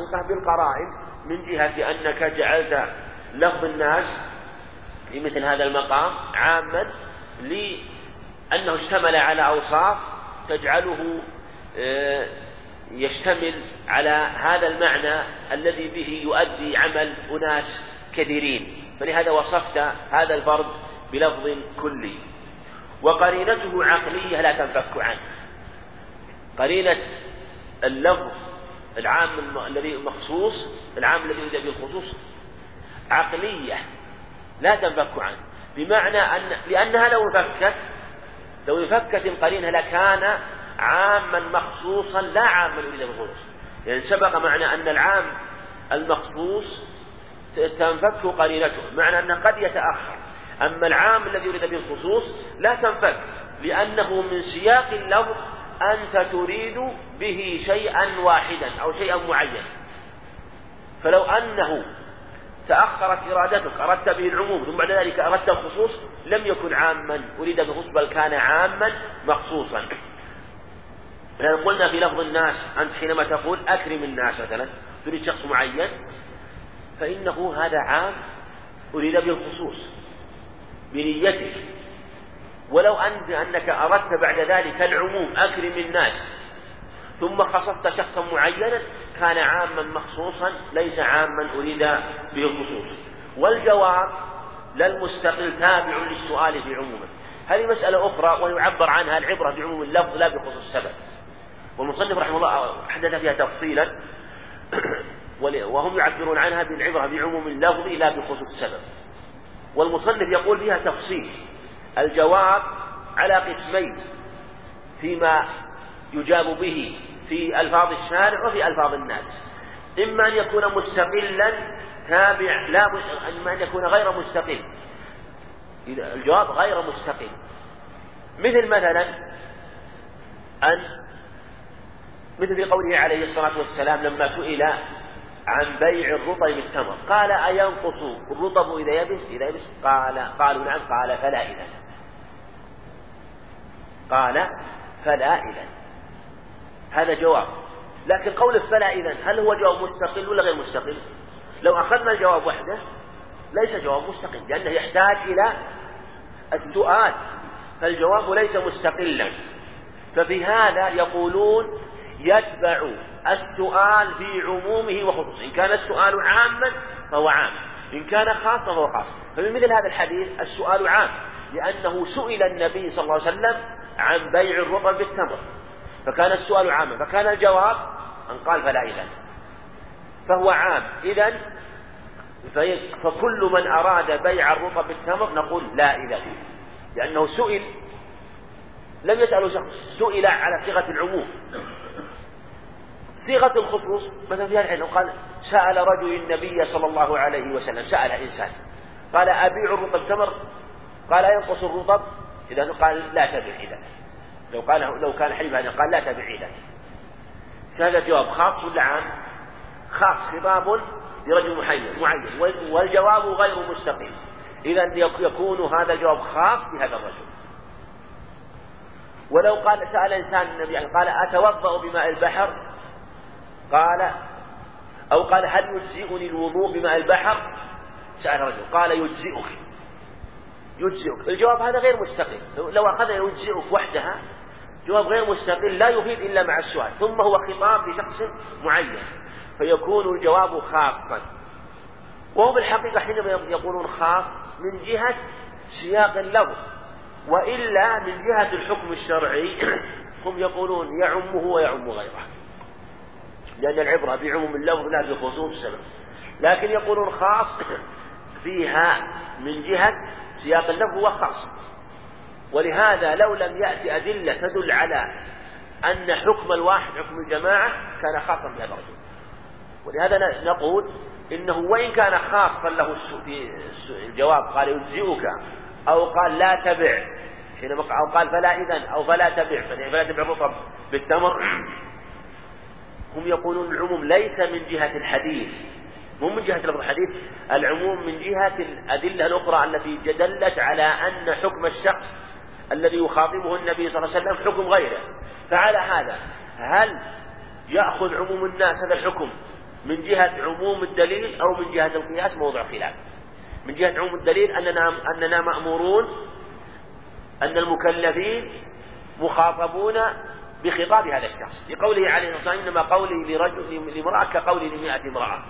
الحقيقة بالقرائن من جهة أنك جعلت لفظ الناس في مثل هذا المقام عاما لأنه اشتمل على أوصاف تجعله آه، يشتمل على هذا المعنى الذي به يؤدي عمل أناس كثيرين. فلهذا وصفت هذا الفرد بلفظ كلي. وقرينته عقلية لا تنفك عنه. قرينة اللفظ العام الذي مخصوص العام الذي يريد به الخصوص عقلية لا تنفك عنه. بمعنى أن لأنها لو انفكت لو انفكت القرينة لكان عاما مخصوصا لا عاما يريد بالخصوص يعني سبق معنى أن العام المخصوص تنفك قرينته. معنى أنه قد يتأخر. أما العام الذي يريد به الخصوص لا تنفك لأنه من سياق اللفظ أنت تريد به شيئا واحدا أو شيئا معينا فلو أنه تأخرت إرادتك أردت به العموم ثم بعد ذلك أردت الخصوص لم يكن عاما. أريد بالخصوص بل كان عاما مخصوصا. لأن قلنا في لفظ الناس أنت حينما تقول أكرم الناس مثلا تريد شخص معين فإنه هذا عام. أريد به الخصوص بنيتك ولو أنك أردت بعد ذلك العموم أكرم الناس ثم خصصت شخصا معينا كان عاما مخصوصا ليس عاما أريد به الخصوص. والجواب لا المستقل تابع للسؤال في عمومه. هذه مسألة أخرى ويعبر عنها العبرة بعموم اللفظ لا بخصوص السبب. والمصنف رحمه الله حدث فيها تفصيلا وهم يعبرون عنها بالعبرة بعموم اللفظ لا بخصوص السبب. والمصنف يقول فيها تفصيل. الجواب على قسمين فيما يجاب به في ألفاظ الشارع وفي ألفاظ الناس. إما أن يكون مستقلا تابع لا إما أن يكون غير مستقل. الجواب غير مستقل. مثل مثلا أن مثل في قوله عليه الصلاة والسلام لما سئل عن بيع الرطب بالتمر قال أينقص الرطب إذا يبس؟ إذا يبس؟ قال قالوا نعم. قال فلا إذا. قال فلا إذا هذا جواب. لكن قول فلا إذا هل هو جواب مستقل ولا غير مستقل؟ لو أخذنا الجواب وحده ليس جواب مستقل لأنه يحتاج إلى السؤال. فالجواب ليس مستقلا. ففي هذا يقولون يتبع السؤال في عمومه وخصوصه. إن كان السؤال عاما فهو عام إن كان خاصا فهو خاص. فمن مثل هذا الحديث السؤال عام لأنه سئل النبي صلى الله عليه وسلم عن بيع الرطب بالتمر. فكان السؤال عاما فكان الجواب أن قال فلا إذا فهو عام. إذا فكل من أراد بيع الرطب بالتمر نقول لا إذا لأنه سئل لم يسأله شخص سئل على صيغة العموم. صيغة الخصوص مثلا في هذا قال سأل رجل النبي صلى الله عليه وسلم سأل إنسان قال أبيع الرطب تمر قال ينقص الرطب؟ إذا قال لا تبع إذا لو قال لو كان حليف هذا قال لا تبع إذا هذا جواب خاص ولا عام؟ خاص خطاب لرجل معين. معين والجواب غير مستقيم. إذا يكون هذا الجواب خاص بهذا الرجل. ولو قال سأل إنسان النبي يعني قال أتوضأ بماء البحر؟ قال أو قال هل يجزئني الوضوء بماء البحر؟ سأل رجل قال يجزئك. يجزئك. الجواب هذا غير مستقل لو أخذ يجزئك وحدها جواب غير مستقل لا يفيد إلا مع السؤال. ثم هو خطاب لشخص معين فيكون الجواب خاصا. وهو بالحقيقة حينما يقولون خاص من جهة سياق اللفظ وإلا من جهة الحكم الشرعي هم يقولون يعمه ويعم غيره. لأن العبرة بعموم اللفظ لا بخصوص السبب. لكن يقولون خاص فيها من جهة سياق اللفظ هو خاص. ولهذا لو لم يأتي أدلة تدل على أن حكم الواحد حكم الجماعة كان خاصا بهذا الرجل. ولهذا نقول إنه وإن كان خاصا له في الجواب قال يجزئك أو قال لا تبع. حينما أو قال فلا إذن أو فلا تبع. فلا تبع الرطب بالتمر. هم يقولون العموم ليس من جهة الحديث. مو من جهة لفظ الحديث العموم من جهة الأدلة الأخرى التي دلت على أن حكم الشخص الذي يخاطبه النبي صلى الله عليه وسلم حكم غيره. فعلى هذا هل يأخذ عموم الناس هذا الحكم من جهة عموم الدليل أو من جهة القياس؟ موضع خلاف. من جهة عموم الدليل أننا أننا مأمورون أن المكلفين مخاطبون بخطاب هذا الشخص. لقوله عليه الصلاة والسلام إنما قولي لرجل لامرأة كقولي لمئة امرأة.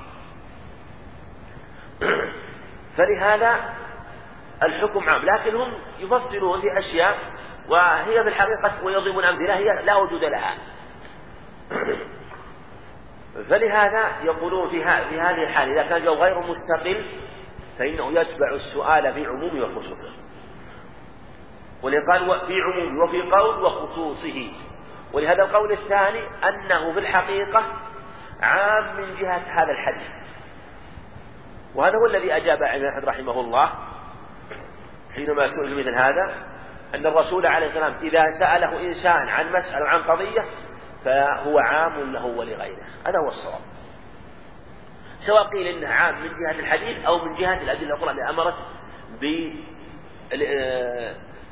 فلهذا الحكم عام. لكن هم يفصلون في أشياء وهي في الحقيقة ويضربون أمثلة هي لا وجود لها. فلهذا يقولون في, في هذه الحالة إذا كان الجواب غير مستقل فإنه يتبع السؤال في عمومه وخصوصه. ولقال في عمومه وفي قول وخصوصه. ولهذا القول الثاني أنه في الحقيقة عام من جهة هذا الحديث. وهذا هو الذي أجاب أحمد رحمه الله حينما سئل مثل هذا أن الرسول عليه السلام إذا سأله إنسان عن مسألة عن قضية فهو عام له ولغيره. هذا هو الصواب. سواء قيل إنه عام من جهة الحديث أو من جهة الأدلة الأخرى اللي أمرت ب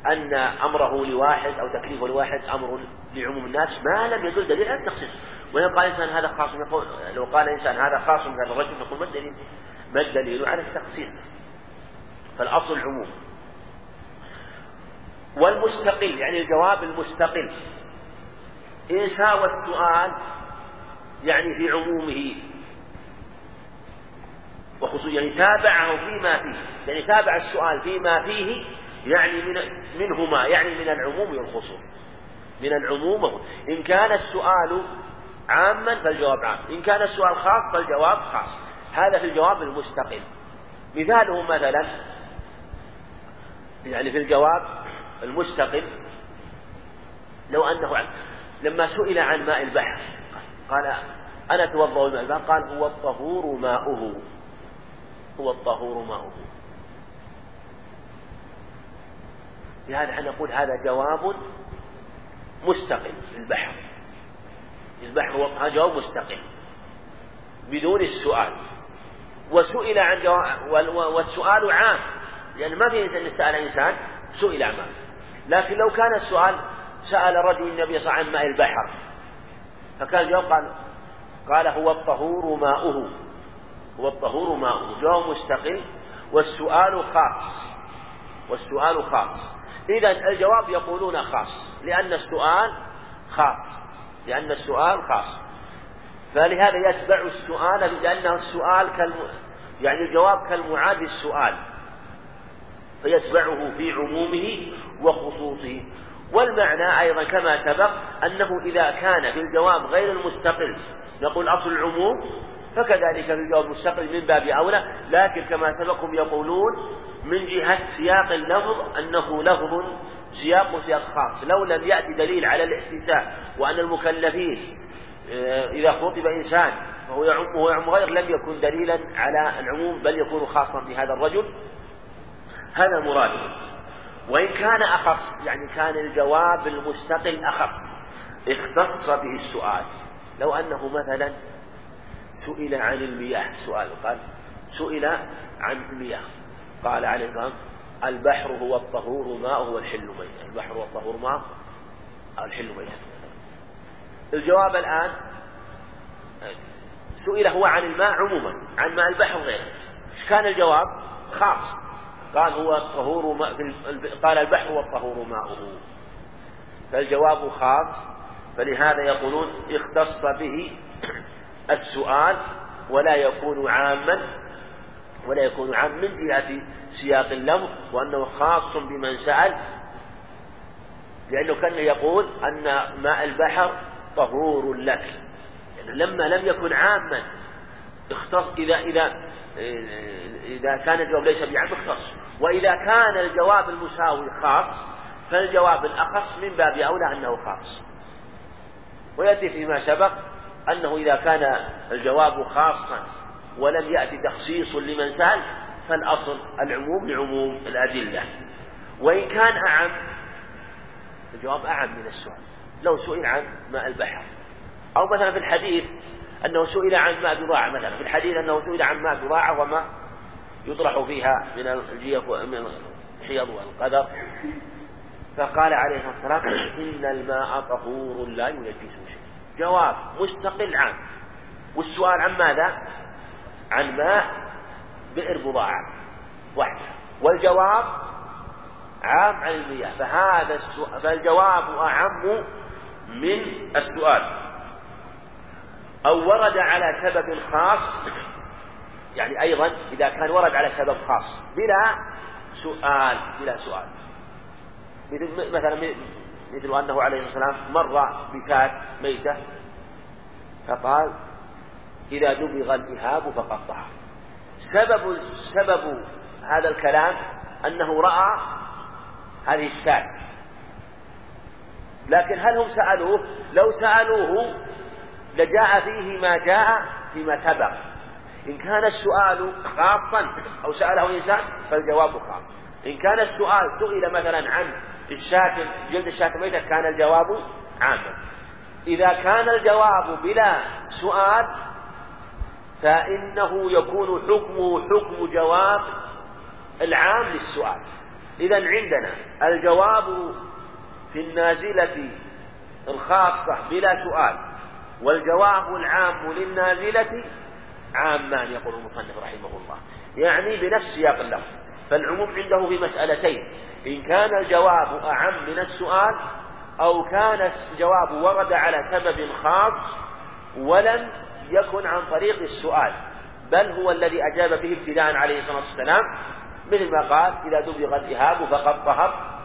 أن أمره لواحد أو تكليفه لواحد أمر لعموم الناس ما لم يدل دليل على التخصيص. وإن قال إنسان هذا خاص لو قال إنسان هذا خاص بهذا الرجل نقول ما الدليل؟ ما الدليل على التخصيص؟ فالأصل العموم. والمستقل يعني الجواب المستقل. إن ساوى السؤال يعني في عمومه. وخصوصا يعني تابعه فيما فيه. يعني تابع السؤال فيما فيه يعني من منهما يعني من العموم والخصوص من العموم إن كان السؤال عاما فالجواب عام. إن كان السؤال خاص فالجواب خاص. هذا في الجواب المستقل. مثاله مثلا يعني في الجواب المستقل لو أنه لما سئل عن ماء البحر قال أنا أتوضأ الماء البحر؟ قال هو الطهور ماؤه. هو الطهور ماؤه. لهذا إحنا نقول هذا جواب مستقل في البحر. البحر هذا جواب مستقل بدون السؤال. وسئل عن والسؤال عام. لأن ما في إنسان سأل إنسان سئل عن لكن لو كان السؤال سأل رجل النبي صلى الله عليه وسلم عن ماء البحر فكان الجواب قال قال هو الطهور ماؤه. هو الطهور ماؤه. جواب مستقل والسؤال خاص. والسؤال خاص. إذا الجواب يقولون خاص لأن السؤال خاص. لأن السؤال خاص. فلهذا يتبع السؤال لأنه السؤال كالم... يعني الجواب كالمعاد السؤال فيتبعه في عمومه وخصوصه. والمعنى أيضا كما سبق أنه إذا كان في الجواب غير المستقل نقول أصل العموم فكذلك في الجواب المستقل من باب أولى لكن كما سبقهم يقولون من جهة سياق اللفظ أنه لفظ سياق سياق خاص. لو لم يأتي دليل على الاحتساء وأن المكلفين إذا خطب إنسان يعم وهو يعم غير لم يكن دليلا على العموم بل يكون خاصا بهذا الرجل هذا مراد. وإن كان أخص يعني كان الجواب المستقل أخص اختص به السؤال. لو أنه مثلا سئل عن المياه سؤال قال سئل عن المياه قال عليه الصلاة البحر هو الطهور ماءه والحل ميت البحر هو الطهور ماء الحل ميت الجواب الآن سئل هو عن الماء عموما عن ماء البحر وغيره. كان الجواب؟ خاص. قال هو الطهور ماء قال البحر والطهور ماؤه. فالجواب خاص. فلهذا يقولون اختص به السؤال ولا يكون عاما ولا يكون عام من جهة سياق اللفظ وأنه خاص بمن سأل لأنه كان يقول أن ماء البحر طهور لك. يعني لما لم يكن عاما اختص إذا إذا إذا كان الجواب ليس بعام اختص. وإذا كان الجواب المساوي خاص فالجواب الأخص من باب أولى أنه خاص. ويأتي فيما سبق أنه إذا كان الجواب خاصا ولم يأتي تخصيص لمن سأل فالأصل العموم لعموم الأدلة. وإن كان أعم الجواب أعم من السؤال. لو سئل عن ماء البحر. أو مثلا في الحديث أنه سئل عن ماء بضاعة مثلا في الحديث أنه سئل عن ماء بضاعة وما يطرح فيها من الجيف ومن الحيض والقدر. فقال عليه الصلاة والسلام إن الماء طهور لا ينجسه شيء جواب مستقل عام. والسؤال عن ماذا؟ عن ماء بئر بضاعة واحدة والجواب عام عن المياه. فهذا السؤال فالجواب أعم من السؤال. أو ورد على سبب خاص يعني أيضا إذا كان ورد على سبب خاص. بلا سؤال بلا سؤال. مثل مثلا مثل أنه عليه الصلاة والسلام مر بشاة ميتة فقال إذا دبغ الإهاب فقد طهر. سبب سبب هذا الكلام أنه رأى هذه الشاة. لكن هل هم سألوه؟ لو سألوه لجاء فيه ما جاء فيما سبق. إن كان السؤال خاصا أو سأله إنسان فالجواب خاص. إن كان السؤال سئل مثلا عن الشاة جلد الشاة ميتة كان الجواب عاما إذا كان الجواب بلا سؤال فإنه يكون حكمه حكم جواب العام للسؤال. إذا عندنا الجواب في النازلة الخاصة بلا سؤال والجواب العام للنازلة عامان يقول المصنف رحمه الله. يعني بنفس سياق اللفظ فالعموم عنده في مسألتين إن كان الجواب أعم من السؤال أو كان الجواب ورد على سبب خاص ولم يكن عن طريق السؤال بل هو الذي أجاب به ابتداء عليه الصلاة والسلام مثل ما قال إذا دبغ الإهاب فقد طهر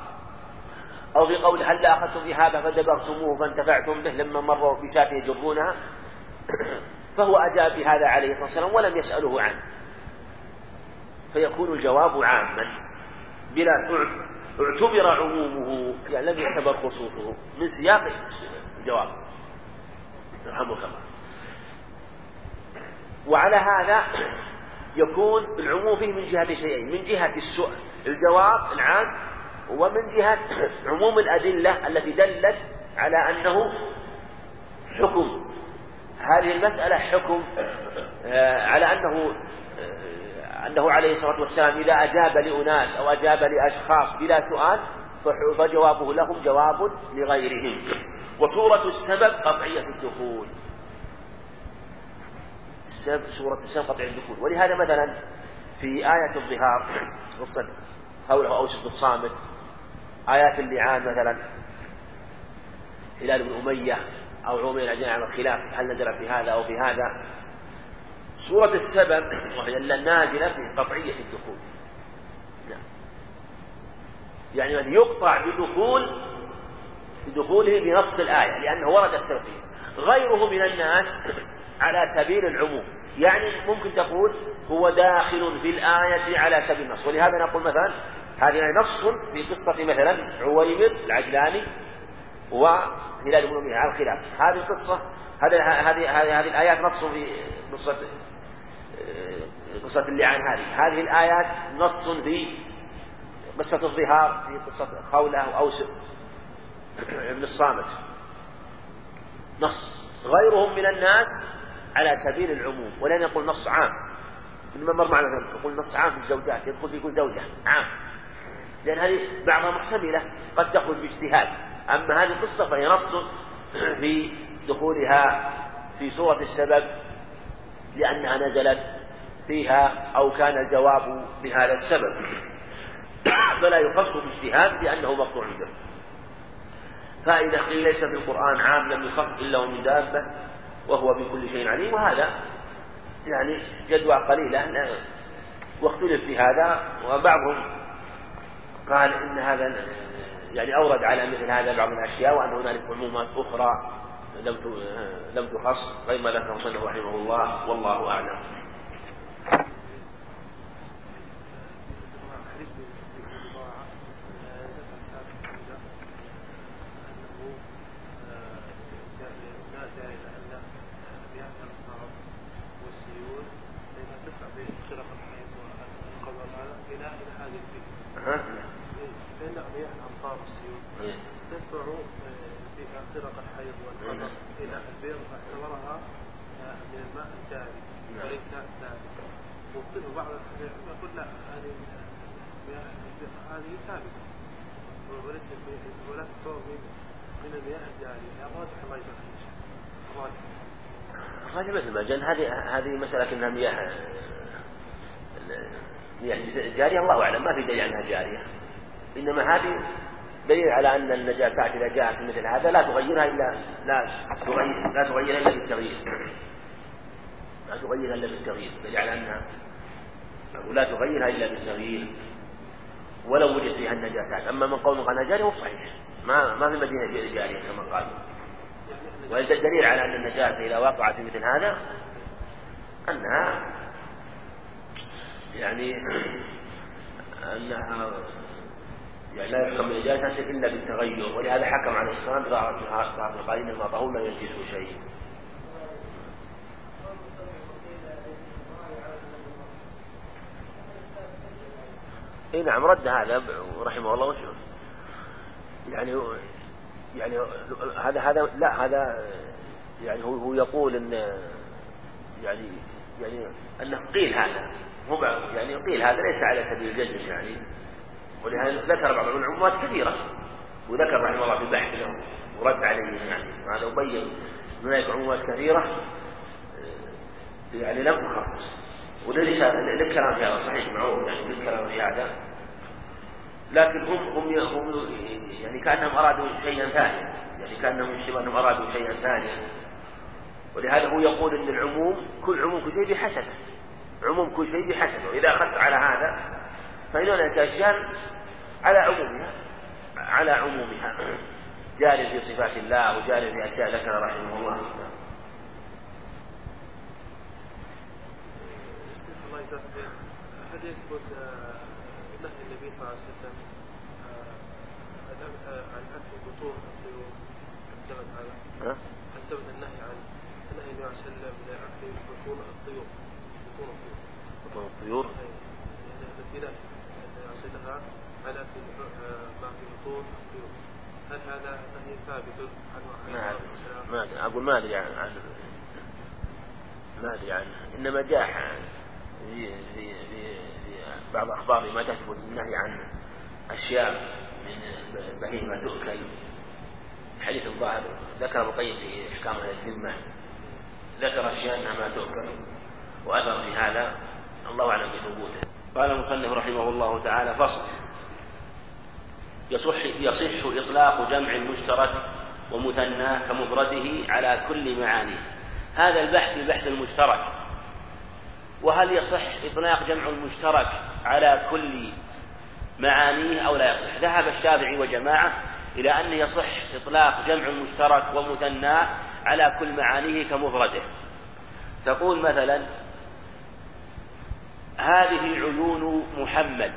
أو في قول هل أخذتم إهابة فدبغتموه فانتفعتم به لما مروا بشاة يجرونها؟ فهو أجاب بهذا عليه الصلاة والسلام ولم يسأله عنه فيكون الجواب عاما. بلا اعتبر عمومه يعني لم يعتبر خصوصه. من سياق الجواب. رحمك الله. وعلى هذا يكون العموم فيه من جهة شيئين. من جهة السؤال. الجواب العام ومن جهة عموم الأدلة التي دلت على أنه حكم. هذه المسألة حكم آه، على أنه آه، أنه عليه الصلاة والسلام إذا أجاب لأناس أو أجاب لأشخاص بلا سؤال فجوابه لهم جواب لغيرهم. وصورة السبب قطعية الدخول. السبب سورة السبب قطعية الدخول. ولهذا مثلا في آية الظهار قصة حوله أوس بن الصامت آيات اللعان مثلا هلال بن أمية أو عمر العجلان على الخلاف هل نزل في هذا أو في هذا؟ سورة السبب وهي النازلة في قطعية الدخول. نعم. يعني من يقطع بدخول بدخوله بنص الآية لأنه ورد التوحيد غيره من الناس على سبيل العموم. يعني ممكن تقول هو داخل في الآية على سبيل النص. ولهذا نقول مثلا هذه نص في قصة مثلا عويمر العجلاني وهلال بن أمية على الخلاف. هذه القصة هذه هذه هذه الآيات نص في قصة قصة اللعان هذه. هذه الآيات نص في قصة الظهار في قصة خولة أو أوس ابن الصامت. نص. غيرهم من الناس على سبيل العموم ولن يقول نص عام. إنما مر معنا يقول نص عام في الزوجات يدخل يقول زوجة عام. لأن هذه بعضها محتملة قد تخرج باجتهاد. أما هذه القصة فهي نص في دخولها في صورة السبب لأنها نزلت فيها أو كان الجواب بهذا السبب. فلا يخص باجتهاد لأنه مقطوع به فإذا قيل ليس في القرآن عام لم يخص إلا ومن دابة وهو بكل شيء عليم وهذا يعني جدوى قليلة. وأختلف في هذا وبعضهم قال إن هذا يعني أورد على مثل هذا بعض الأشياء وأن هنالك عمومات أخرى لم لم تخص غير ما ذكره رحمه الله والله أعلم. الرجل مثل ما جن هذه هذه مسألة أنها مياه مياه جارية الله أعلم ما في دليل أنها جارية. إنما هذه دليل على أن النجاسات إذا جاءت مثل هذا لا تغيرها إلا لا تغير لا تغيرها إلا بالتغيير. لا تغيرها إلا بالتغيير. دليل على أنها لا تغيرها إلا بالتغيير. ولو وجد فيها النجاسات أما من قول أنها جارية صحيح. ما ما في المدينة جارية كما قال والدليل على أن النجاسة إذا وقعت في مثل هذا أنها يعني أنها يعني لا يحكم بالنجاسة إلا بالتغير ولهذا حكم عليه السلام بعض القائلين ما طهور لا ينجسه شيء إي نعم رد هذا رحمه الله وشوف. يعني يعني هذا هذا لا هذا يعني هو هو يقول إن يعني يعني أنه قيل هذا هو يعني قيل هذا ليس على سبيل الجزم يعني ولهذا ذكر بعض العمومات كثيرة وذكر رحمه الله في بحث له ورد عليه يعني هذا أبين هناك عمومات كثيرة يعني لم تخصص وليس للكلام في هذا صحيح معروف يعني للكلام في هذا. لكن هم هم يعني كأنهم أرادوا شيئا ثانيا. يعني كأنهم يشبه أنهم أرادوا شيئا ثانيا. ولهذا هو يقول إن العموم كل عموم كل شيء بحسبه عموم كل شيء بحسبه اذا أخذت على هذا فإن الأشياء على عمومها على عمومها. جار في صفات الله وجار في أشياء ذكر رحمه الله. هل يثبت نهي النبي صلى الله عليه وسلم عن اكل بطون الطيور ثبت هذا؟ هل ثبت النهي عن نهي الله عليه وسلم لاكل بطون الطيور. بطون الطيور. بطون الطيور؟ التي يصلها على ما في بطون الطيور. هل هذا نهي ثابت عنه ما ما أدري. أقول ما أدري عن عن ما أدري عنه إنما جاء في في في, في بعض أخبار ما تثبت النهي عن أشياء من بهيمة تؤكل حديث الظاهر ذكر القيم في إحكام الذمة ذكر اشياء أنها ما تؤكل وأثر في هذا الله أعلم بثبوته. قال المصنف رحمه الله تعالى فصل. يصح يصح إطلاق جمع مشترك ومثنى كمفرده على كل معانيه. هذا البحث البحث المشترك. وهل يصح إطلاق جمع المشترك على كل معانيه أو لا يصح؟ ذهب الشافعي وجماعة إلى أنه يصح إطلاق جمع المشترك ومثنى على كل معانيه كمفرده. تقول مثلا هذه عيون محمد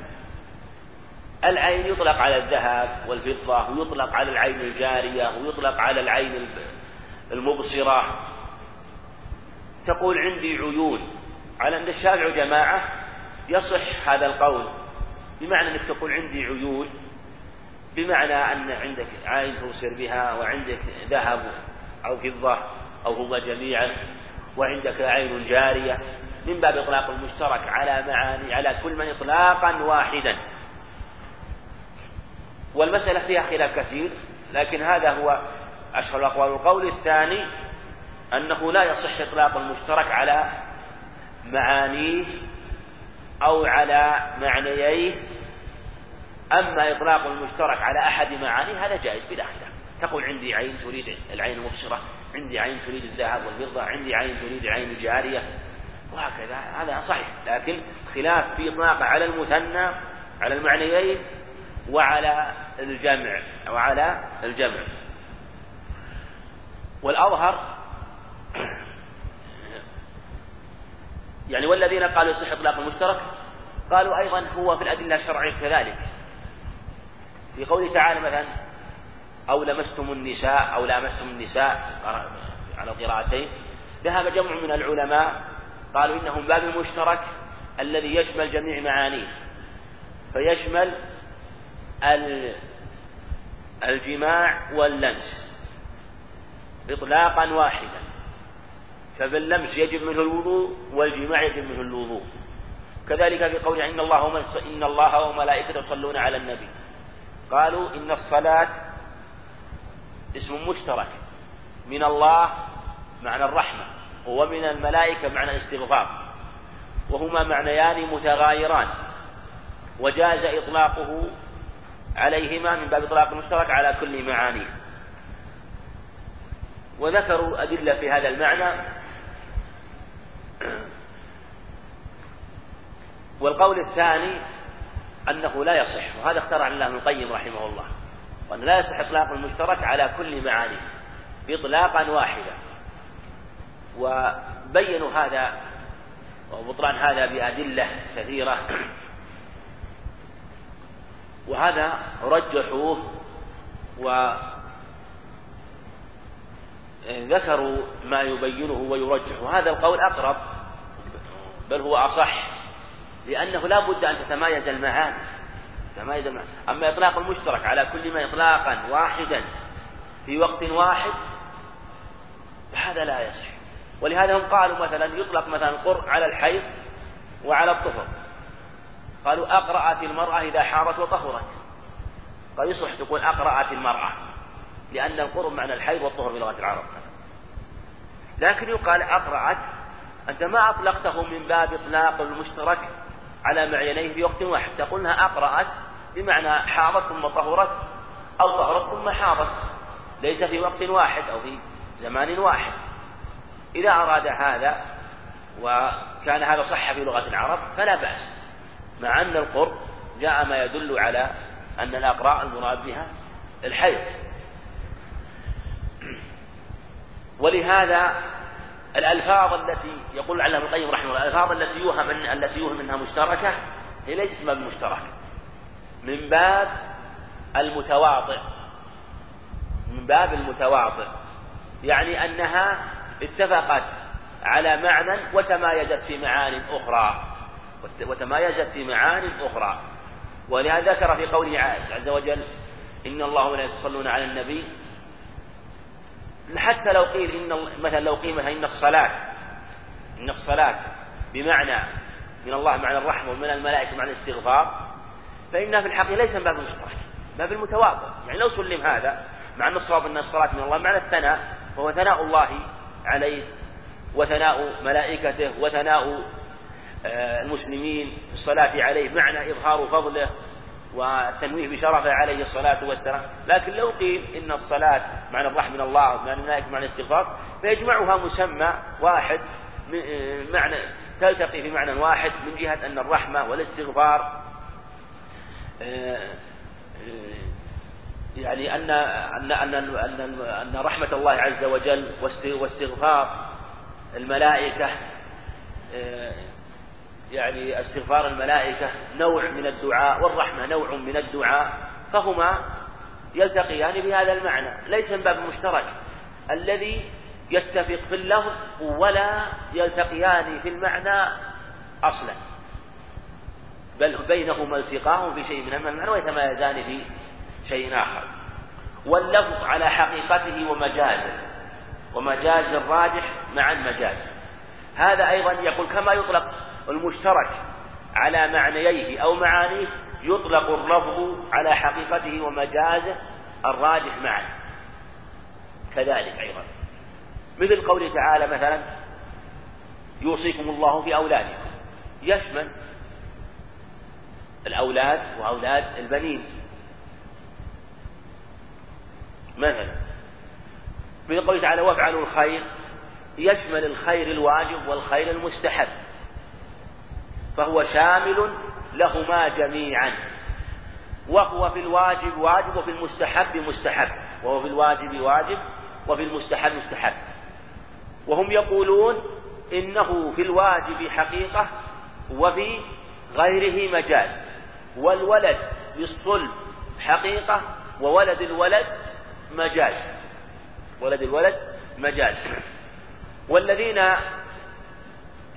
العين يطلق على الذهب والفضة ويطلق على العين الجارية ويطلق على العين المبصرة. تقول عندي عيون. على أن الشافعي جماعة يصح هذا القول. بمعنى أنك تقول عندي عيون بمعنى أن عندك عين تبصر بها وعندك ذهب أو فضة أو هما جميعا وعندك عين جارية. من باب إطلاق المشترك على معاني على كل من إطلاقا واحدا. والمسألة فيها خلاف كثير لكن هذا هو أشهر الأقوال. القول الثاني أنه لا يصح إطلاق المشترك على معانيه أو على معنييه أما إطلاق المشترك على أحد معانيه هذا جائز بلا خلاف تقول عندي عين تريد العين المبصرة عندي عين تريد الذهب والفضة عندي عين تريد العين الجارية وهكذا. هذا صحيح. لكن خلاف في إطلاق على المثنى على المعنيين وعلى الجمع وعلى الجمع. والأظهر يعني والذين قالوا يصح إطلاق المشترك قالوا أيضا هو في الأدلة الشرعية كذلك. في قوله تعالى مثلا أو لمستم النساء أو لامستم النساء على القراءتين ذهب جمع من العلماء قالوا إنه باب المشترك الذي يشمل جميع معانيه. فيشمل الجماع واللمس. إطلاقا واحدا. فباللمس يجب منه الوضوء والجماع يجب منه الوضوء. كذلك في قوله إن الله إن الله وملائكته يصلون على النبي. قالوا إن الصلاة اسم مشترك من الله معنى الرحمة ومن الملائكة معنى استغفار وهما معنيان متغايران وجاز إطلاقه عليهما من باب إطلاق المشترك على كل معانيه وذكروا أدلة في هذا المعنى. والقول الثاني أنه لا يصح وهذا اختار الله ابن القيم رحمه الله وأن لا يصح إطلاق المشترك على كل معانيه إطلاقا واحدا وبينوا هذا وبطلان هذا بأدلة كثيرة. وهذا رجحوه وذكروا ما يبينه ويرجح وهذا القول أقرب بل هو أصح. لأنه لا بد أن تتمايز المعاني. تتمايز المعاني. أما إطلاق المشترك على كل ما إطلاقا واحدا في وقت واحد فهذا لا يصح. ولهذا هم قالوا مثلا يطلق مثلا القر على الحيض وعلى الطهر. قالوا أقرأت المرأة إذا حارت وطهرت. قال يصلح تقول أقرأت المرأة لأن القرب معنى الحيض والطهر بلغة العرب. لكن يقال أقرأت أنت ما أطلقته من باب إطلاق المشترك على معينيه في وقت واحد. تقول إنها أقرأت بمعنى حاضت ثم طهرت أو طهرت ثم حاضت. ليس في وقت واحد أو في زمان واحد. إذا أراد هذا وكان هذا صح في لغة العرب فلا بأس. مع أن القرب جاء ما يدل على أن الاقراء المراد بها الحيض. ولهذا الألفاظ التي يقول علم القيم رحمه الله الألفاظ التي يوهم التي يوهم أنها مشتركة هي ليست باب المشترك من باب المتواطئ من باب المتواطئ يعني أنها اتفقت على معنى وتمايزت في معان أخرى. وتمايزت في معان أخرى. ولهذا ذكر في قوله عز وجل إن الله ولا يصلون على النبي حتى لو قيل إن مثلا لو قيل مثلا إن الصلاة إن الصلاة بمعنى من الله معنى الرحمة ومن الملائكة معنى الاستغفار فإنها في الحقيقة ليس من باب المشترك باب المتواضع يعني لو سلم هذا مع أن الصواب أن الصلاة من الله معنى الثناء وهو ثناء الله عليه وثناء ملائكته وثناء آه، المسلمين في الصلاة عليه معنى إظهار فضله والتنويه بشرفه عليه الصلاة والسلام. لكن لو قيل إن الصلاة معنى الرحمة من الله ومعنى الملائكة معنى الاستغفار فيجمعها مسمى واحد معنى تلتقي في معنى واحد من جهة أن الرحمة والاستغفار آه، آه، يعني أن أن أن أن, أن رحمة الله عز وجل واستغفار الملائكة آه، يعني استغفار الملائكة نوع من الدعاء والرحمة نوع من الدعاء فهما يلتقيان بهذا المعنى ليس من باب مشترك. الذي يتفق في اللفظ ولا يلتقيان في المعنى أصلا. بل بينهما التقاء في شيء من المعنى ويتمايزان في شيء آخر. واللفظ على حقيقته ومجازه ومجاز الراجح مع المجاز. هذا أيضا يقول كما يطلق المشترك على معنييه أو معانيه يطلق اللفظ على حقيقته ومجازه الراجح معا كذلك أيضا. مثل قوله تعالى مثلا يوصيكم الله في أولادكم. يشمل الأولاد وأولاد البنين. مثلا مثل قوله تعالى وافعلوا الخير. يشمل الخير الواجب والخير المستحب. فهو شامل لهما جميعا. وهو في الواجب واجب وفي المستحب مستحب. وهو في الواجب واجب وفي المستحب مستحب. وهم يقولون إنه في الواجب حقيقة وفي غيره مجاز. والولد بالصلب حقيقة وولد الولد مجاز. ولد الولد مجاز. والذين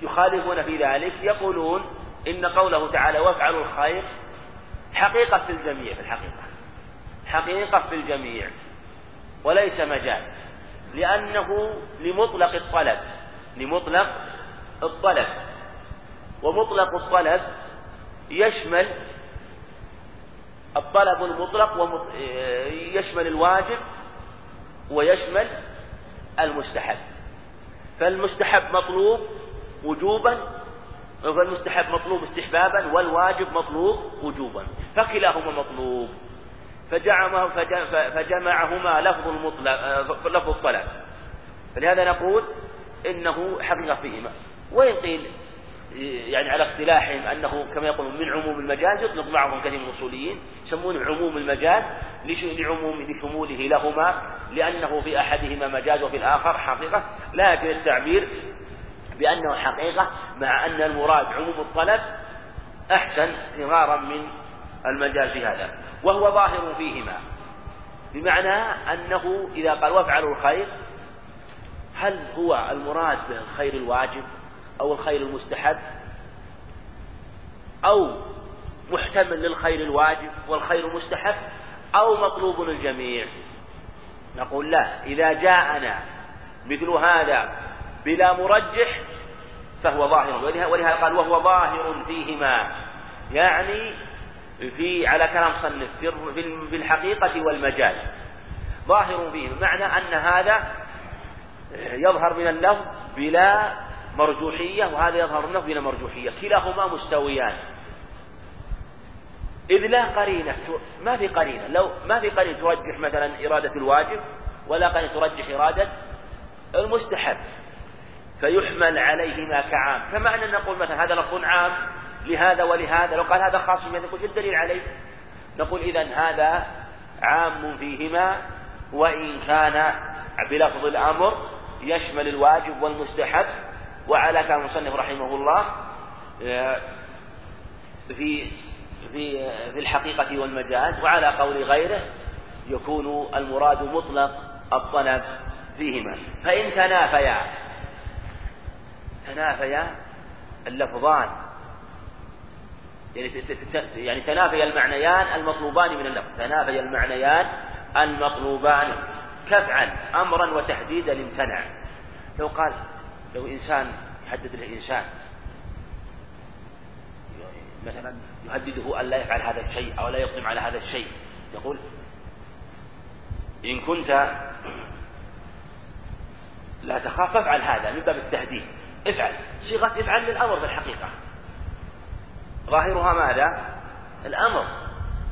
يخالفون في ذلك يقولون إن قوله تعالى وافعلوا الخير حقيقة في الجميع في الحقيقة. حقيقة في الجميع. وليس مجال. لأنه لمطلق الطلب. لمطلق الطلب. ومطلق الطلب يشمل الطلب المطلق يشمل الواجب ويشمل المستحب. فالمستحب مطلوب وجوبا فالمستحب مطلوب استحبابا والواجب مطلوب وجوبا. فكلاهما مطلوب. فجمعهما لفظ المطلق لفظ الطلب. فلهذا نقول إنه حقيقة فيهما وإن قيل يعني على اصطلاحهم أنه كما يقولون من عموم المجاز يطلق معهم كثير من الأصوليين يسمونه عموم المجاز لعموم لشموله لهما لأنه في أحدهما مجاز وفي الآخر حقيقة. لكن التعبير بأنه حقيقة مع أن المراد عموم الطلب أحسن فرارا من المجاز في هذا. وهو ظاهر فيهما. بمعنى أنه إذا قال وافعلوا الخير هل هو المراد بالخير الواجب أو الخير المستحب؟ أو محتمل للخير الواجب والخير المستحب؟ أو مطلوب للجميع؟ نقول لا. إذا جاءنا مثل هذا بلا مرجح فهو ظاهر. ولهذا قال وهو ظاهر فيهما. يعني في على كلام صنف في الحقيقة والمجاز. ظاهر فيه بمعنى أن هذا يظهر من اللفظ بلا مرجوحية وهذا يظهر منه بلا مرجوحية. كلاهما مستويان. إذ لا قرينة ما في قرينة. لو ما في قرينة ترجح مثلا إرادة الواجب ولا قرينة ترجح إرادة المستحب. فيحمل عليهما كعام. كما أننا نقول مثلا هذا لفظ عام لهذا ولهذا لو قال هذا خاص بهذا نقول الدليل عليه؟ نقول إذا هذا عام فيهما وإن كان بلفظ الأمر يشمل الواجب والمستحب. وعلى كلام المصنف رحمه الله آه، في في في الحقيقة والمجاز وعلى قول غيره يكون المراد مطلق الطلب فيهما. فإن تنافيا تنافيا اللفظان. يعني يعني تنافي المعنيان المطلوبان من اللفظ. تنافي المعنيان المطلوبان. كفعل أمرا وتحديدا امتنع. لو قال لو إنسان يحدد له إنسان مثلا يهدده أن لا يفعل هذا الشيء أو لا يقدم على هذا الشيء يقول إن كنت لا تخاف فافعل هذا من باب التهديد افعل. صيغة افعل للأمر في الحقيقة ظاهرها ماذا؟ الأمر.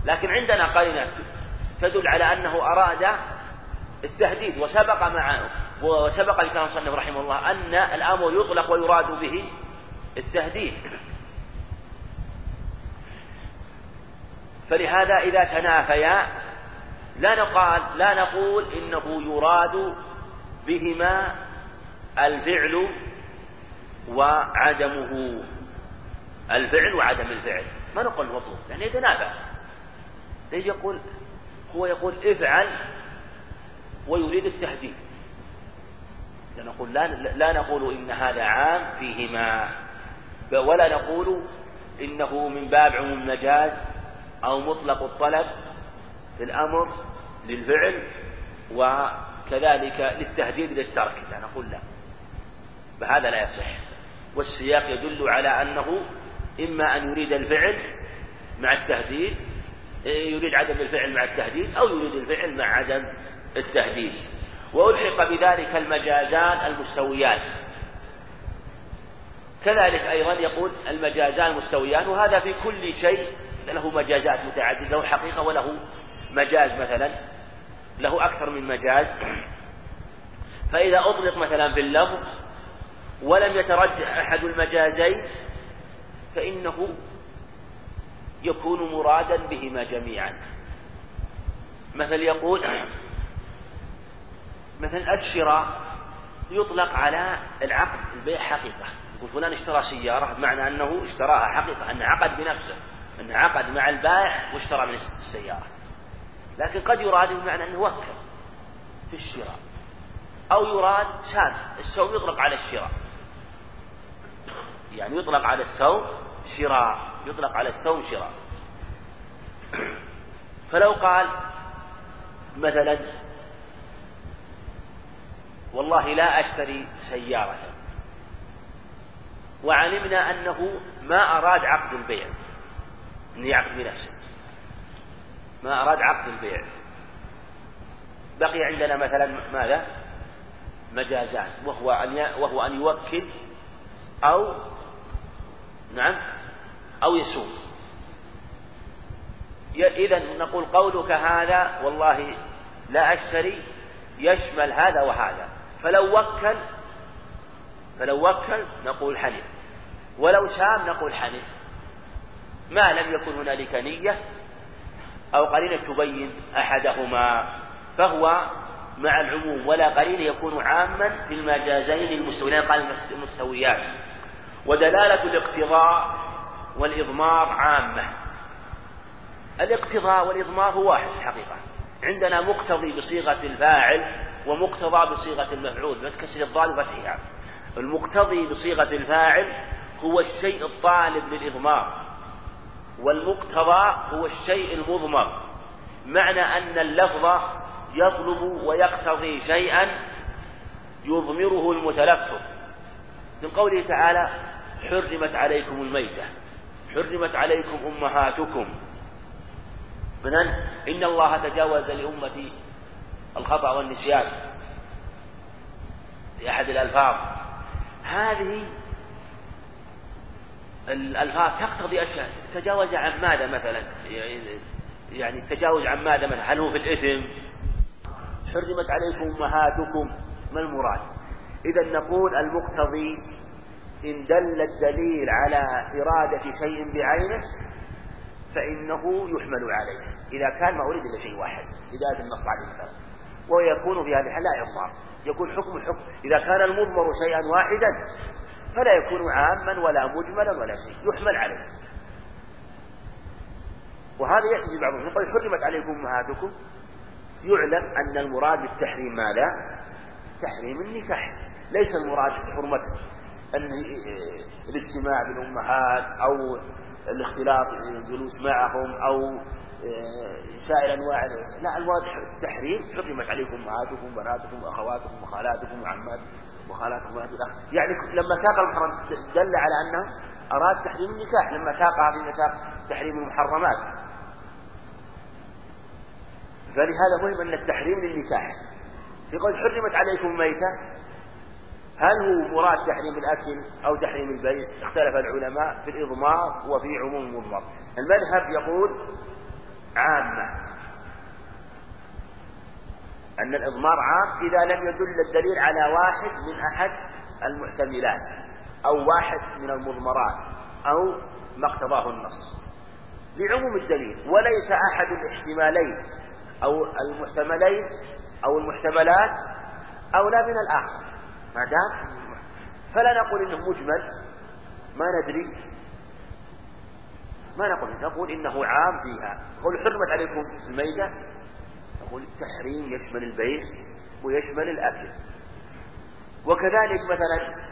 لكن عندنا قرينة تدل على أنه أراد التهديد وسبق معه وسبق لكلام المصنف رحمه الله أن الأمر يطلق ويراد به التهديد. فلهذا إذا تنافيا لا نقال لا نقول إنه يراد بهما الفعل وعدمه الفعل وعدم الفعل. ما نقول مطلوب؟ يعني يتنافى. ليش يقول؟ هو يقول افعل ويريد التهديد. نقول لا, لا نقول إن هذا عام فيهما. ولا نقول إنه من باب عموم المجاز أو مطلق الطلب في الأمر للفعل وكذلك للتهديد للترك لا نقول لا. فهذا لا يصح. والسياق يدل على أنه إما أن يريد الفعل مع التهديد يريد عدم الفعل مع التهديد أو يريد الفعل مع عدم التهديد. وألحق بذلك المجازان المستويان. كذلك أيضا يقول المجازان المستويان وهذا في كل شيء له مجازات متعددة له حقيقة وله مجاز مثلا له أكثر من مجاز. فإذا أطلق مثلا في اللفظ ولم يترجح أحد المجازين فإنه يكون مرادا بهما جميعا. مثل يقول مثلا الشراء يطلق على العقد البيع حقيقة. يقول فلان اشترى سيارة بمعنى أنه اشتراها حقيقة أنه عقد بنفسه أنه عقد مع البائع واشترى من السيارة. لكن قد يراد بمعنى أنه وكل في الشراء أو يراد ساد السوم يطلق على الشراء. يعني يطلق على السوم شراء يطلق على السوم شراء. فلو قال مثلا والله لا أشتري سيارة. وعلمنا أنه ما أراد عقد البيع. أن يعقد بنفسه ما أراد عقد البيع. بقي عندنا مثلا ماذا؟ مجازان وهو أن وهو أن يوكل أو نعم؟ أو يسوم إذا نقول قولك هذا والله لا أشتري يشمل هذا وهذا. فلو وكل فلو وكل نقول حلف. ولو شام نقول حلف. ما لم يكن هنالك نية أو قرينة تبين أحدهما فهو مع العموم. ولا قرينة يكون عاما في المجازين المستويين قال المستويان. ودلالة الاقتضاء والإضمار عامة. الاقتضاء والإضمار هو واحد الحقيقة. عندنا مقتضي بصيغة الفاعل ومقتضى بصيغة المفعول. بس كسر الضال وفتحها المقتضي بصيغة الفاعل هو الشيء الطالب للإضمار. والمقتضى هو الشيء المضمر. معنى أن اللفظ يطلب ويقتضي شيئا يضمره المتلفظ. من قوله تعالى حرمت عليكم الميتة حرمت عليكم أمهاتكم. مثلا إن الله تجاوز لأمتي الخطأ والنسيان في أحد الألفاظ. هذه الألفاظ تقتضي أشياء. تجاوز عن ماذا مثلا؟ يعني التجاوز عن ماذا مثلا؟ هل هو في الإثم؟ حرمت عليكم أمهاتكم ما المراد؟ إذا نقول المقتضي إن دل الدليل على إرادة شيء بعينه فإنه يحمل عليه. إذا كان ما أريد إلا شيء واحد النص عليه السلام ويكون في هذه الحالة لا إضمار يكون حكم الحكم إذا كان المضمر شيئا واحدا فلا يكون عاما ولا مجملا ولا شيء. يحمل عليه. وهذا يأتي في بعضهم يقول حرمت عليكم أمهاتكم. يعلم أن المراد بالتحريم ماذا؟ تحريم النكاح. ليس المراد حرمة الاجتماع بالأمهات أو الاختلاط الجلوس معهم أو آه، سائر أنواع لا المراد التحريم حرمت عليكم أمهاتكم وبناتكم وأخواتكم وخالاتكم وعماتكم وخالاتكم يعني لما ساق المحرم دل على أنه أراد تحريم النكاح لما ساقها في مساق تحريم المحرمات. فلهذا مهم أن التحريم للنكاح. في قول حرمت عليكم ميتة هل هو مراد تحريم الأكل أو تحريم البيع اختلف العلماء في الإضمار وفي عموم المضمر. المذهب يقول عامة أن الإضمار عام إذا لم يدل الدليل على واحد من أحد المحتملات أو واحد من المضمرات أو ما اقتضاه النص. لعموم الدليل وليس أحد الاحتمالين أو المحتملين أو المحتملات أولى من الآخر. ما دام فلا نقول إنه مجمل. ما ندري. ما نقول. نقول إنه عام فيها نقول حرمت عليكم الميتة. نقول التحريم يشمل البيع ويشمل الأكل. وكذلك مثلا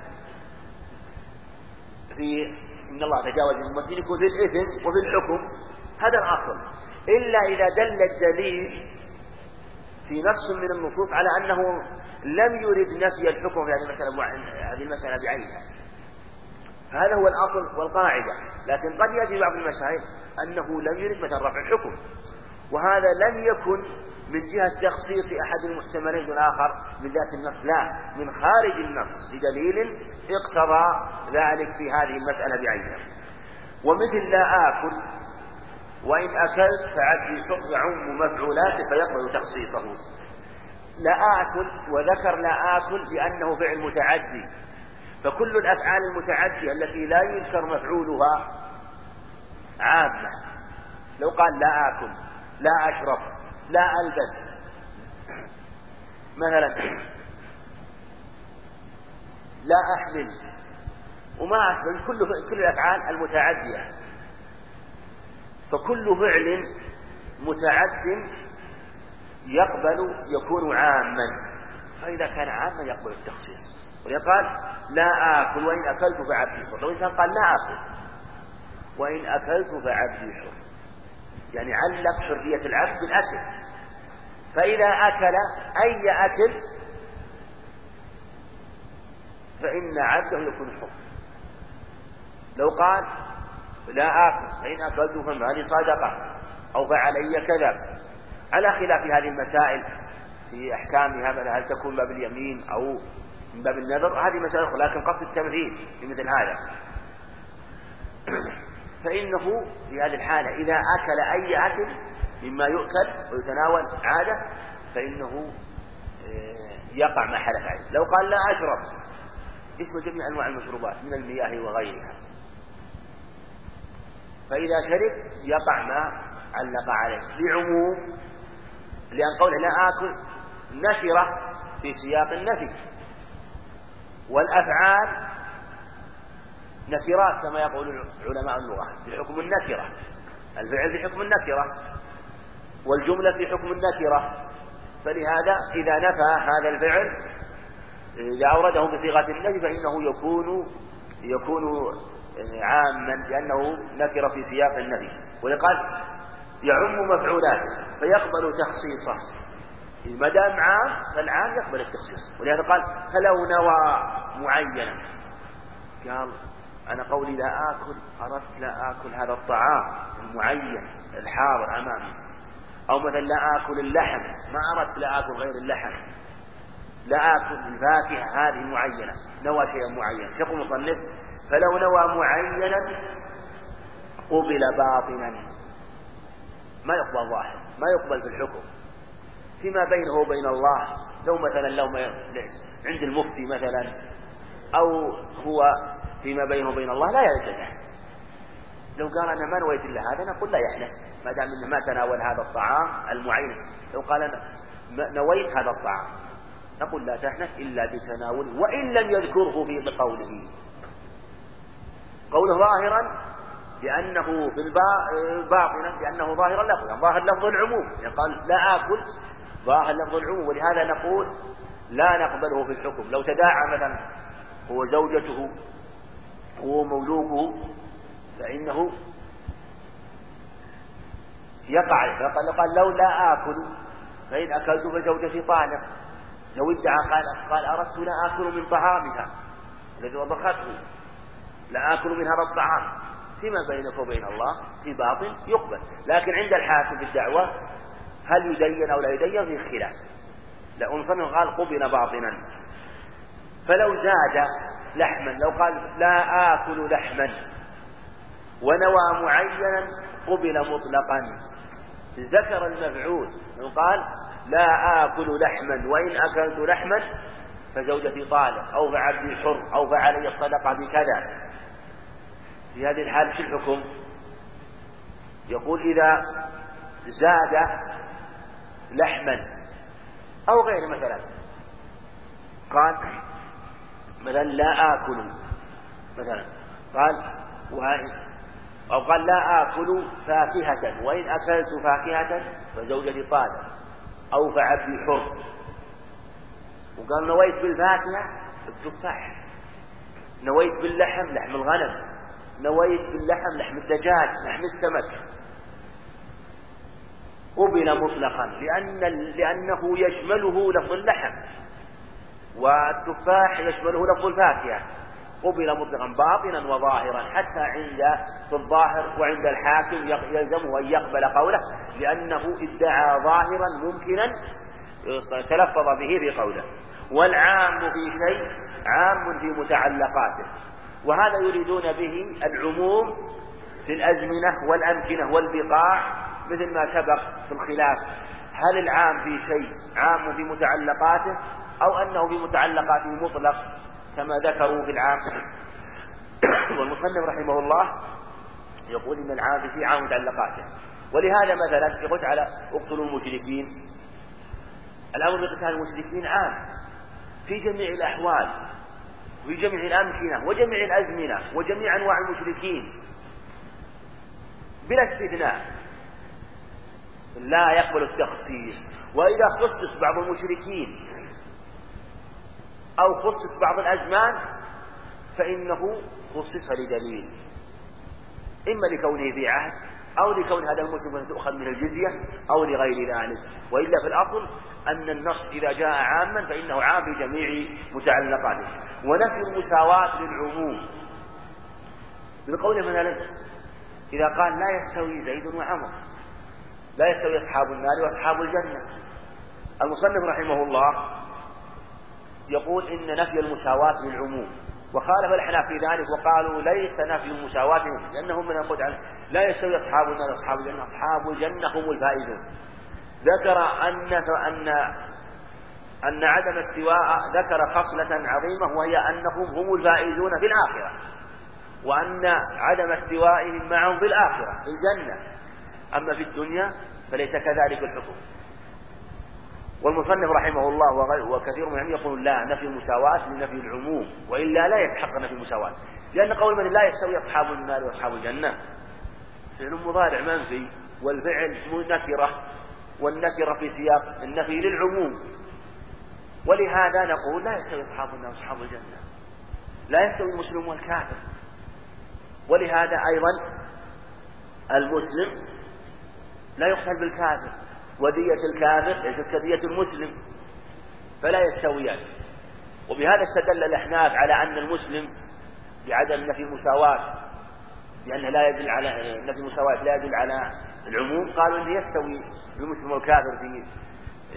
في إن الله تجاوز الممثلين يكون في الإثم وفي الحكم. هذا الأصل. إلا إذا دل الدليل في نص من النصوص على أنه لم يرد نفي الحكم في هذه المسألة هذه المسألة بعينها. هذا هو الأصل والقاعدة. لكن قد يأتي بعض المسائل أنه لم يرد مثلا رفع الحكم. وهذا لم يكن من جهة تخصيص أحد المحتملين بالآخر من ذات النص لا من خارج النص بدليل اقتضى ذلك في هذه المسألة بعينها. ومثل لا آكل وإن أكلت فعد شر يعم مفعولاته فيقبل تخصيصه. لا آكل وذكر لا آكل لأنه فعل متعدي. فكل الأفعال المتعدية التي لا يذكر مفعولها عامة. لو قال لا آكل لا أشرب لا ألبس. مثلا لا أحمل وما أحمل كل كل الأفعال المتعدية. فكل فعل متعد يقبل يكون عاما. فإذا كان عاما يقبل التخصيص. ولقال لا آكل وإن أكلت فعبدي حر. لو إنسان قال لا آكل وإن أكلت فعبدي حر. يعني علق حرية العبد بالأكل. فإذا أكل أي أكل فإن عبده يكون حر. لو قال لا آكل فإن أكلت فمالي صدقة أو فعلي كذا. على خلاف هذه المسائل في أحكامها مثلا هل تكون باب اليمين أو من باب النذر هذه مسألة أخرى لكن قصد التمثيل في مثل هذا. فإنه في هذه الحالة إذا أكل أي أكل مما يؤكل ويتناول عادة فإنه آه، يقع ما حلف عليه. لو قال لا أشرب اسم جميع أنواع المشروبات من المياه وغيرها. فإذا شرب يقع ما علق عليه. لعموم لأن قوله لا آكل نكرة في سياق النفي. والأفعال نكرات كما يقول علماء اللغة في حكم النكرة. الفعل في حكم النكرة والجملة في حكم النكرة. فلهذا إذا نفى هذا الفعل إذا أورده بصيغة النفي فإنه يكون يكون عاما لأنه نكر في سياق النفي. ولقال يعم مفعولاته فيقبل تخصيصه. ما دام عام فالعام يقبل التخصيص. ولهذا قال فلو نوى معينا. قال أنا قولي لا آكل أردت لا آكل هذا الطعام المعين الحاضر أمامي. أو مثلا لا آكل اللحم ما أردت لا آكل غير اللحم. لا آكل الفاكهة هذه معينة نوى شيئا معين شيخ المصنف فلو نوى معينا قبل باطنا. ما يقبل ظاهر ما يقبل في الحكم. فيما بينه وبين الله لو مثلا لو عند المفتي مثلا أو هو فيما بينه وبين الله لا يلزمه لو قال أنا ما نويت إلا هذا نقول لا يحلف ما دام أنه ما تناول هذا الطعام المعين. لو قال أنا نويت هذا الطعام نقول لا تحنث إلا بتناول وإن لم يذكره في قوله. قوله ظاهرا لأنه في باطنا لأنه ظاهر اللفظ يعني ظاهر لفظ العموم. يعني قال لا آكل ظاهر لفظ العموم ولهذا نقول لا نقبله في الحكم. لو تداعى مثلا هو زوجته هو مولوكه فإنه يقع فقال قال لو لا آكل فإن أكلت فزوجتي طالق لو ادعى قال قال أردت لا آكل من طعامها الذي وضخته لا آكل من هذا الطعام فيما بينك وبين الله في باطل يقبل. لكن عند الحاكم في الدعوة هل يدين أو لا يدين في خلاف. لأن قال قبل باطنا. فلو زاد لحما لو قال لا آكل لحما ونوى معينا قبل مطلقا. ذكر المفعول قال لا آكل لحما وإن أكلت لحما فزوجتي طالق أو فعبدي حر أو فعلي الصدقة بكذا. في هذه الحال في الحكم. يقول إذا زاد لحما أو غير مثلا قال مثلا لا آكل مثلا قال أو قال لا آكل فاكهة وإن أكلت فاكهة فزوجتي طالب أو فعبدي حر وقال نويت بالفاكهة التفاح نويت باللحم لحم الغنم. نويت باللحم لحم الدجاج لحم السمك. قبل مطلقا لأن لأنه يشمله لفظ اللحم. والتفاح يشمله لفظ الفاكهة. قبل مطلقا باطنا وظاهرا حتى عند في الظاهر وعند الحاكم يلزمه أن يقبل قوله لأنه ادعى ظاهرا ممكنا تلفظ به في قوله والعام في شيء عام في متعلقاته. وهذا يريدون به العموم في الأزمنة والأمكنة والبقاع مثل ما سبق في الخلاف. هل العام في شيء عام في متعلقاته أو أنه في متعلقاته مطلق كما ذكروا في العام؟ والمصنف رحمه الله يقول إن العام في شيء عام متعلقاته. ولهذا مثلا يقول تعالى اقتلوا المشركين. الأمر بقتال المشركين عام في جميع الأحوال. وفي جميع الأمكنة وجميع الأزمنة وجميع أنواع المشركين. بلا استثناء. لا يقبل التخصيص. وإذا خصص بعض المشركين أو خصص بعض الأزمان فإنه خصص لدليل. إما لكونه في عهد أو لكون هذا المسلم تؤخذ من الجزية أو لغير ذلك. وإلا في الأصل أن النص إذا جاء عاما فإنه عام في جميع متعلقاته. ونفي المساواة للعموم. بالقول مثلا إذا قال لا يستوي زيد وعمر لا يستوي أصحاب النار وأصحاب الجنة. المصنف رحمه الله يقول إن نفي المساواة للعموم. وخالف الأحناف في ذلك وقالوا ليس نفي المساواة لأنهم من القدر لا يستوي أصحاب النار وأصحاب الجنة. أصحاب الجنة هم الفائزون. ذكر أن أن أن عدم استواء ذكر خصلة عظيمة وهي أنهم هم الفائزون في الآخرة وأن عدم استوائهم معهم في الآخرة في الجنة. أما في الدنيا فليس كذلك الحكم. والمصنف رحمه الله وكثير من يقول لا نفي المساواة لنفي العموم وإلا لا يتحقق نفي المساواة. لأن قول من لا يستوي أصحاب النار وأصحاب الجنة فعل مضارع منفي والفعل نكرة والنكرة في سياق النفي للعموم. ولهذا نقول لا يستوي أصحاب النار وأصحاب الجنة. لا يستوي المسلم والكافر. ولهذا أيضا المسلم لا يقتل بالكافر. ودية الكافر ليست كدية المسلم فلا يستويان وبهذا استدل الأحناف على أن المسلم بعدم نفي المساواة لأنه لا يدل على نفي المساواة لا يدل على العموم. قالوا أنه يستوي المسلم والكافر في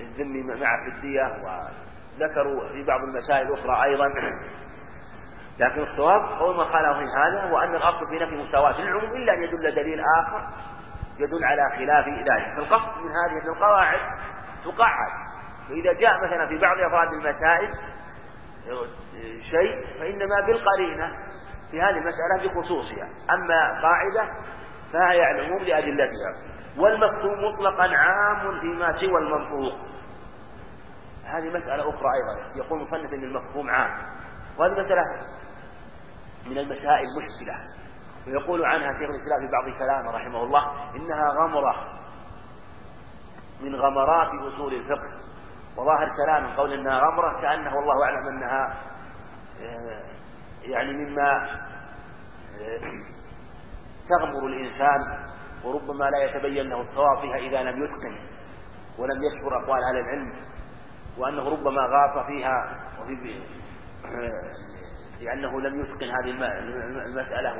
الذم معه في الدية وذكروا في بعض المسائل الأخرى أيضا. لكن الصواب قول ما قاله في هذا هو أن الأصل في نفي مساواة العموم إلا أن يدل دليل آخر يدل على خلاف ذلك. فالقصد من هذه القواعد تقعد. فإذا جاء مثلا في بعض أفراد المسائل شيء فإنما بالقرينة في هذه المسألة بخصوصها. أما قاعدة فهي العموم لأدلتها. والمفهوم مطلقا عام فيما سوى المنطوق. هذه مسألة أخرى أيضا يقول مصنف أن المفهوم عام. وهذه مسألة من المسائل المشكلة ويقول عنها شيخ الإسلام في بعض كلامه رحمه الله إنها غمرة من غمرات أصول الفقه. وظاهر كلامه قول إنها غمرة كأنه والله أعلم أنها آه، يعني مما آه، تغمر الإنسان وربما لا يتبين له الصواب فيها إذا لم يتقن ولم يشكر أقوال أهل العلم. وأنه ربما غاص فيها وفي آه، لأنه لم يتقن هذه المسألة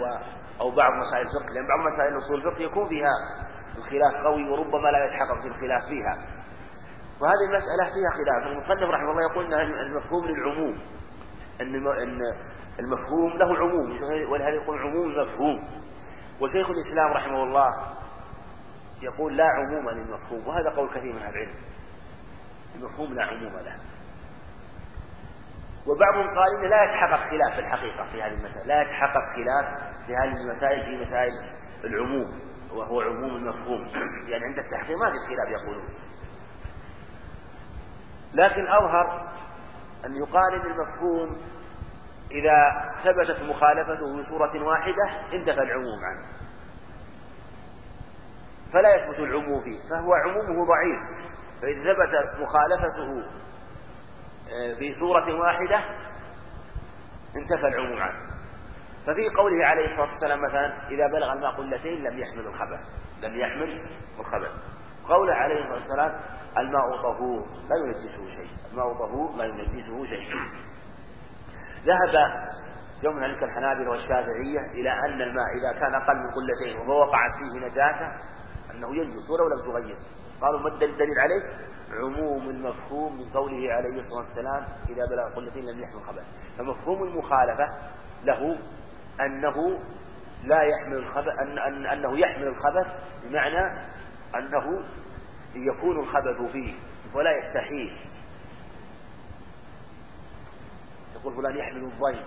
أو بعض مسائل الفقه لأن بعض مسائل أصول الفقه يكون فيها الخلاف قوي وربما لا يتحقق في الخلاف فيها. وهذه المسألة فيها خلاف. المصنف رحمه الله يقول أن المفهوم للعموم. أن المفهوم له عموم. ولهذا يقول عموم المفهوم وشيخ الإسلام رحمه الله يقول لا عموم للمفهوم. وهذا قول كثير من أهل العلم. المفهوم لا عموم له. وبعضهم قال إنه لا يتحقق خلاف في الحقيقة في هذه المسائل لا يتحقق خلاف في هذه المسائل في مسائل العموم وهو عموم المفهوم يعني عند التحقيق ما في خلاف يقولون. لكن أظهر أن يقال إن المفهوم إذا ثبتت مخالفته بصورة واحدة انتفى العموم عنه. فلا يثبت العموم فيه فهو عمومه ضعيف. فإذا ثبت مخالفته في سورة واحدة انتفى العموم عنه. ففي قوله عليه الصلاة والسلام مثلا إذا بلغ الماء قلتين لم يحمل الخبث لم يحمل الخبث. قوله عليه الصلاة والسلام الماء طهور لا ينجسه شيء. الماء طهور لا ينجسه شيء. ذهب يوم ذلك الحنابلة والشافعية إلى أن الماء إذا كان أقل من قلتين ووقعت فيه نجاسة أنه ينجس ولو لم تغير. قالوا ما الدليل؟ عليه عموم المفهوم من قوله عليه الصلاة والسلام إذا بلغ قلتين لم يحمل خبث فمفهوم المخالفة له أنه لا يحمل الخبث أن أن أنه يحمل الخبث بمعنى أنه يكون الخبث فيه ولا يستحيل. تقول فلان يحمل الضيم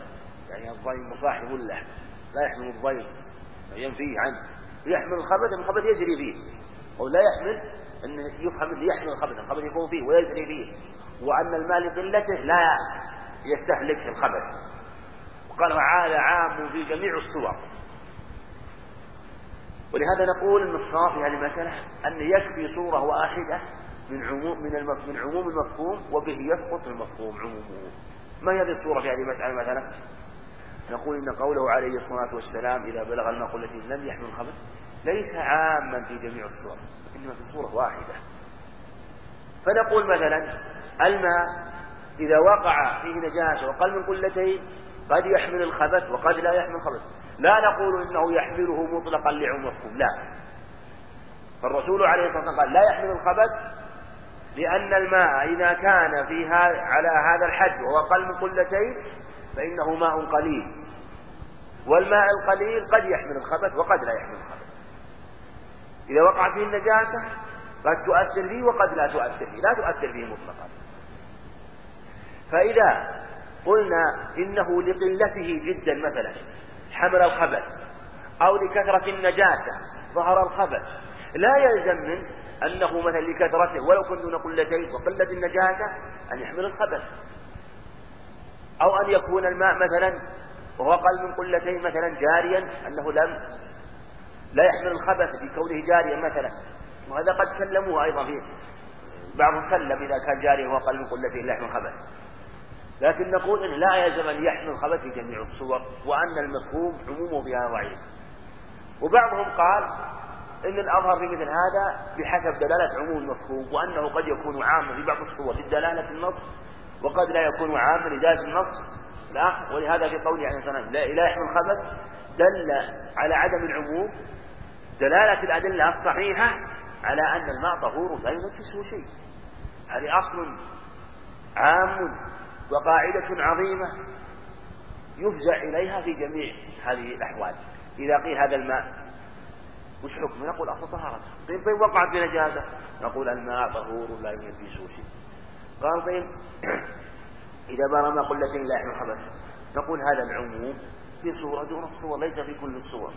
يعني الضيم مصاحب له لا يحمل الضيم ينفيه عنه. يحمل الخبث الخبث يجري فيه أو لا يحمل أن يفهم أنه يحمل الخبث الخبث يكون فيه ويجري فيه وأن المال لقلته لا يستهلك الخبث وقال هذا عام في جميع الصور ولهذا نقول ان الصواب في هذه المسألة أن يكفي صورة واحدة من عموم من من عموم المفهوم وبه يسقط المفهوم عمومه. ما هي هذه الصورة في هذه المسألة مثلا؟ نقول إن قوله عليه الصلاة والسلام إذا بلغ الماء التي لم يحمل الخبث ليس عاما في جميع الصور إنما في صورة واحدة. فنقول مثلا الماء إذا وقع فيه نجاسة وقل من قلتين قد يحمل الخبث وقد لا يحمل الخبث. لا نقول إنه يحمله مطلقا مفهوم لا. فالرسول عليه الصلاة والسلام قال لا يحمل الخبث لأن الماء إذا كان في على هذا الحد وهو أقل من قلتين فإنه ماء قليل. والماء القليل قد يحمل الخبث وقد لا يحمل إذا وقع فيه النجاسة قد تؤثر فيه وقد لا تؤثر فيه لا تؤثر فيه مطلقا. فإذا قلنا إنه لقلته جدا مثلا حمل الخبث أو لكثرة النجاسة ظهر الخبث لا يلزم من أنه مثلا لكثرته ولو كنت دون قلتين وقلة النجاسة أن يحمل الخبث أو أن يكون الماء مثلا وهو أقل من قلتين مثلا جاريا أنه لم لا يحمل الخبث بكونه جاريا مثلا. وهذا قد سلموه أيضا في بعضهم سلم إذا كان جاريا أقل من قلتين لا يحمل الخبث. لكن نقول إن لا يلزم أن يحمل الخبث في جميع الصور وأن المفهوم عمومه فيها ضعيف. وبعضهم قال إن الأظهر في مثل هذا بحسب دلالة عموم المفهوم وأنه قد يكون عاما في بعض الصور لدلالة النص وقد لا يكون عاما لذات النص. لا ولهذا في قوله عليه الصلاة والسلام لا يحمل الخبث دل على عدم العموم دلالة الأدلة الصحيحة على أن الماء طهور لا ينجسه شيء. هذه أصل عام وقاعدة عظيمة يفزع إليها في جميع هذه الأحوال. إذا قيل هذا الماء وش حكمه؟ نقول أصل طهارته. طيب طيب وقعت بنجاسة نقول الماء طهور لا ينجسه شيء. قال طيب إذا برم قلتين لا يحمل خبث نقول هذا العموم في صورة دون الصور ليس في كل الصور.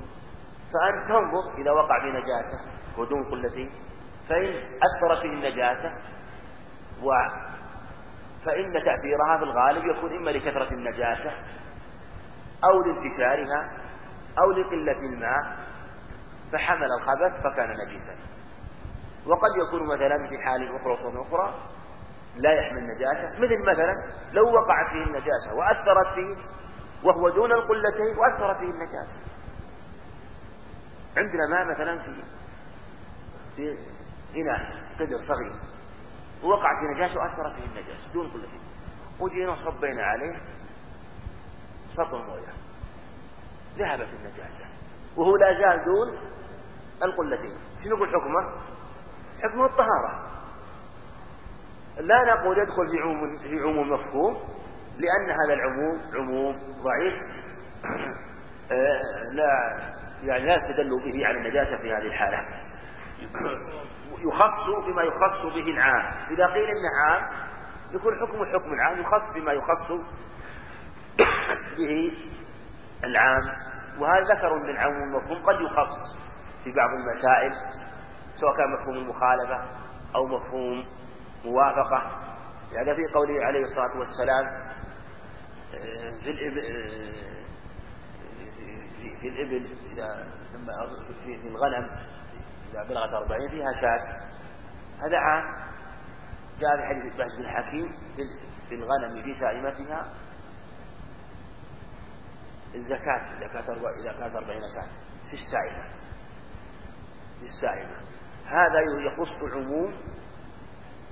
فأنت تنظر إذا وقع في نجاسة ودون قلتين فإن أثرت فيه النجاسة و فإن تأثيرها في الغالب يكون إما لكثرة النجاسة أو لانتشارها أو لقلة الماء فحمل الخبث فكان نجسا. وقد يكون مثلا في حال أخرى أخرى لا يحمل نجاسة مثل مثلا لو وقعت فيه النجاسة وأثرت فيه وهو دون القلتين وأثرت فيه النجاسة. عندنا ماء مثلا في في إناء قدر صغير. ووقعت في نجاسة وأثرت فيه النجاسة دون قلتين وجينا صبينا عليه سطر مويه. ذهبت النجاسة وهو لا زال دون القلتين. شنو نقول حكمه؟ حكمه الطهارة. لا نقول يدخل في عموم في عموم مفهوم لأن هذا العموم عموم ضعيف. آه، لا يعني لا يستدل به على النجاسة في هذه الحالة. يخص بما يخص به العام. إذا قيل إنه عام يكون حكم حكم العام يخص بما يخص به العام. وهذا ذكر من عموم المفهوم قد يخص في بعض المسائل سواء كان مفهوم المخالفة أو مفهوم موافقة. يعني في قوله عليه الصلاة والسلام في الإبل في الإبل إذا في الغنم إذا بلغت أربعين فيها شاة. هذا عام. جاء في حديث بحث بن حكيم في الغنم في سائمتها. الزكاة إذا كانت إذا كانت أربعين شاة. في السائمة. في السائمة. هذا يخص عموم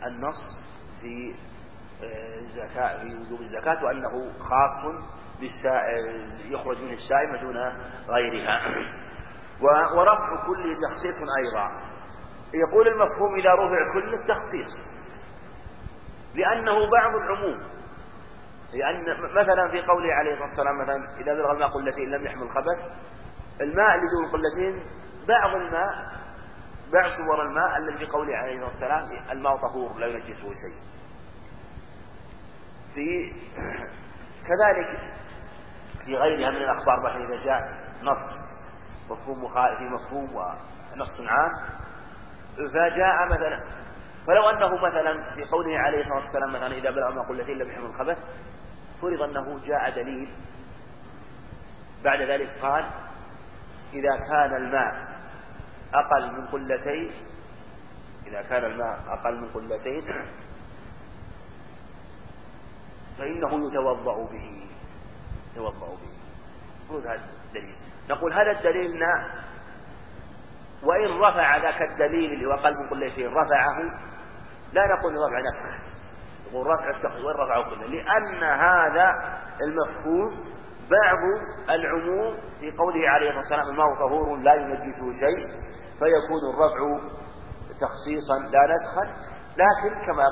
النص في آه، الزكاة في وجوب الزكاة وأنه خاص يخرج من السائمة دون غيرها. ورفع كل تخصيص أيضا. يقول المفهوم إذا رفع كل التخصيص. لأنه بعض العموم. لأن مثلا في قوله عليه الصلاة والسلام مثلا إذا بلغ الماء قلتين لم يحمل خبث الماء اللي دون قلتين بعض الماء بعض صور الماء الذي في قوله عليه الصلاة والسلام الماء طهور لا ينجسه شيء. في كذلك في غيرها من الأخبار مثلا إذا جاء نص مفهوم في مفهوم ونص عام فجاء مثلا فلو أنه مثلا في قوله عليه الصلاة والسلام مثلا إذا بلغ ما قلتين لم يحمل الخبث فرض أنه جاء دليل بعد ذلك قال إذا كان الماء أقل من قلتين إذا كان الماء أقل من قلتين فإنه يتوضأ به. يتوضأ به. هذا الدليل. نقول هذا الدليل وإن رفع ذاك الدليل اللي هو قلب من قلتين رفعه لا نقول رفع نسخ يقول رفع التخصيص وإن رفعه كله؟ لأن هذا المفهوم بعض العموم في قوله عليه الصلاة والسلام الماء طهور لا ينجسه شيء فيكون الرفع تخصيصا لا نسخا لكن كما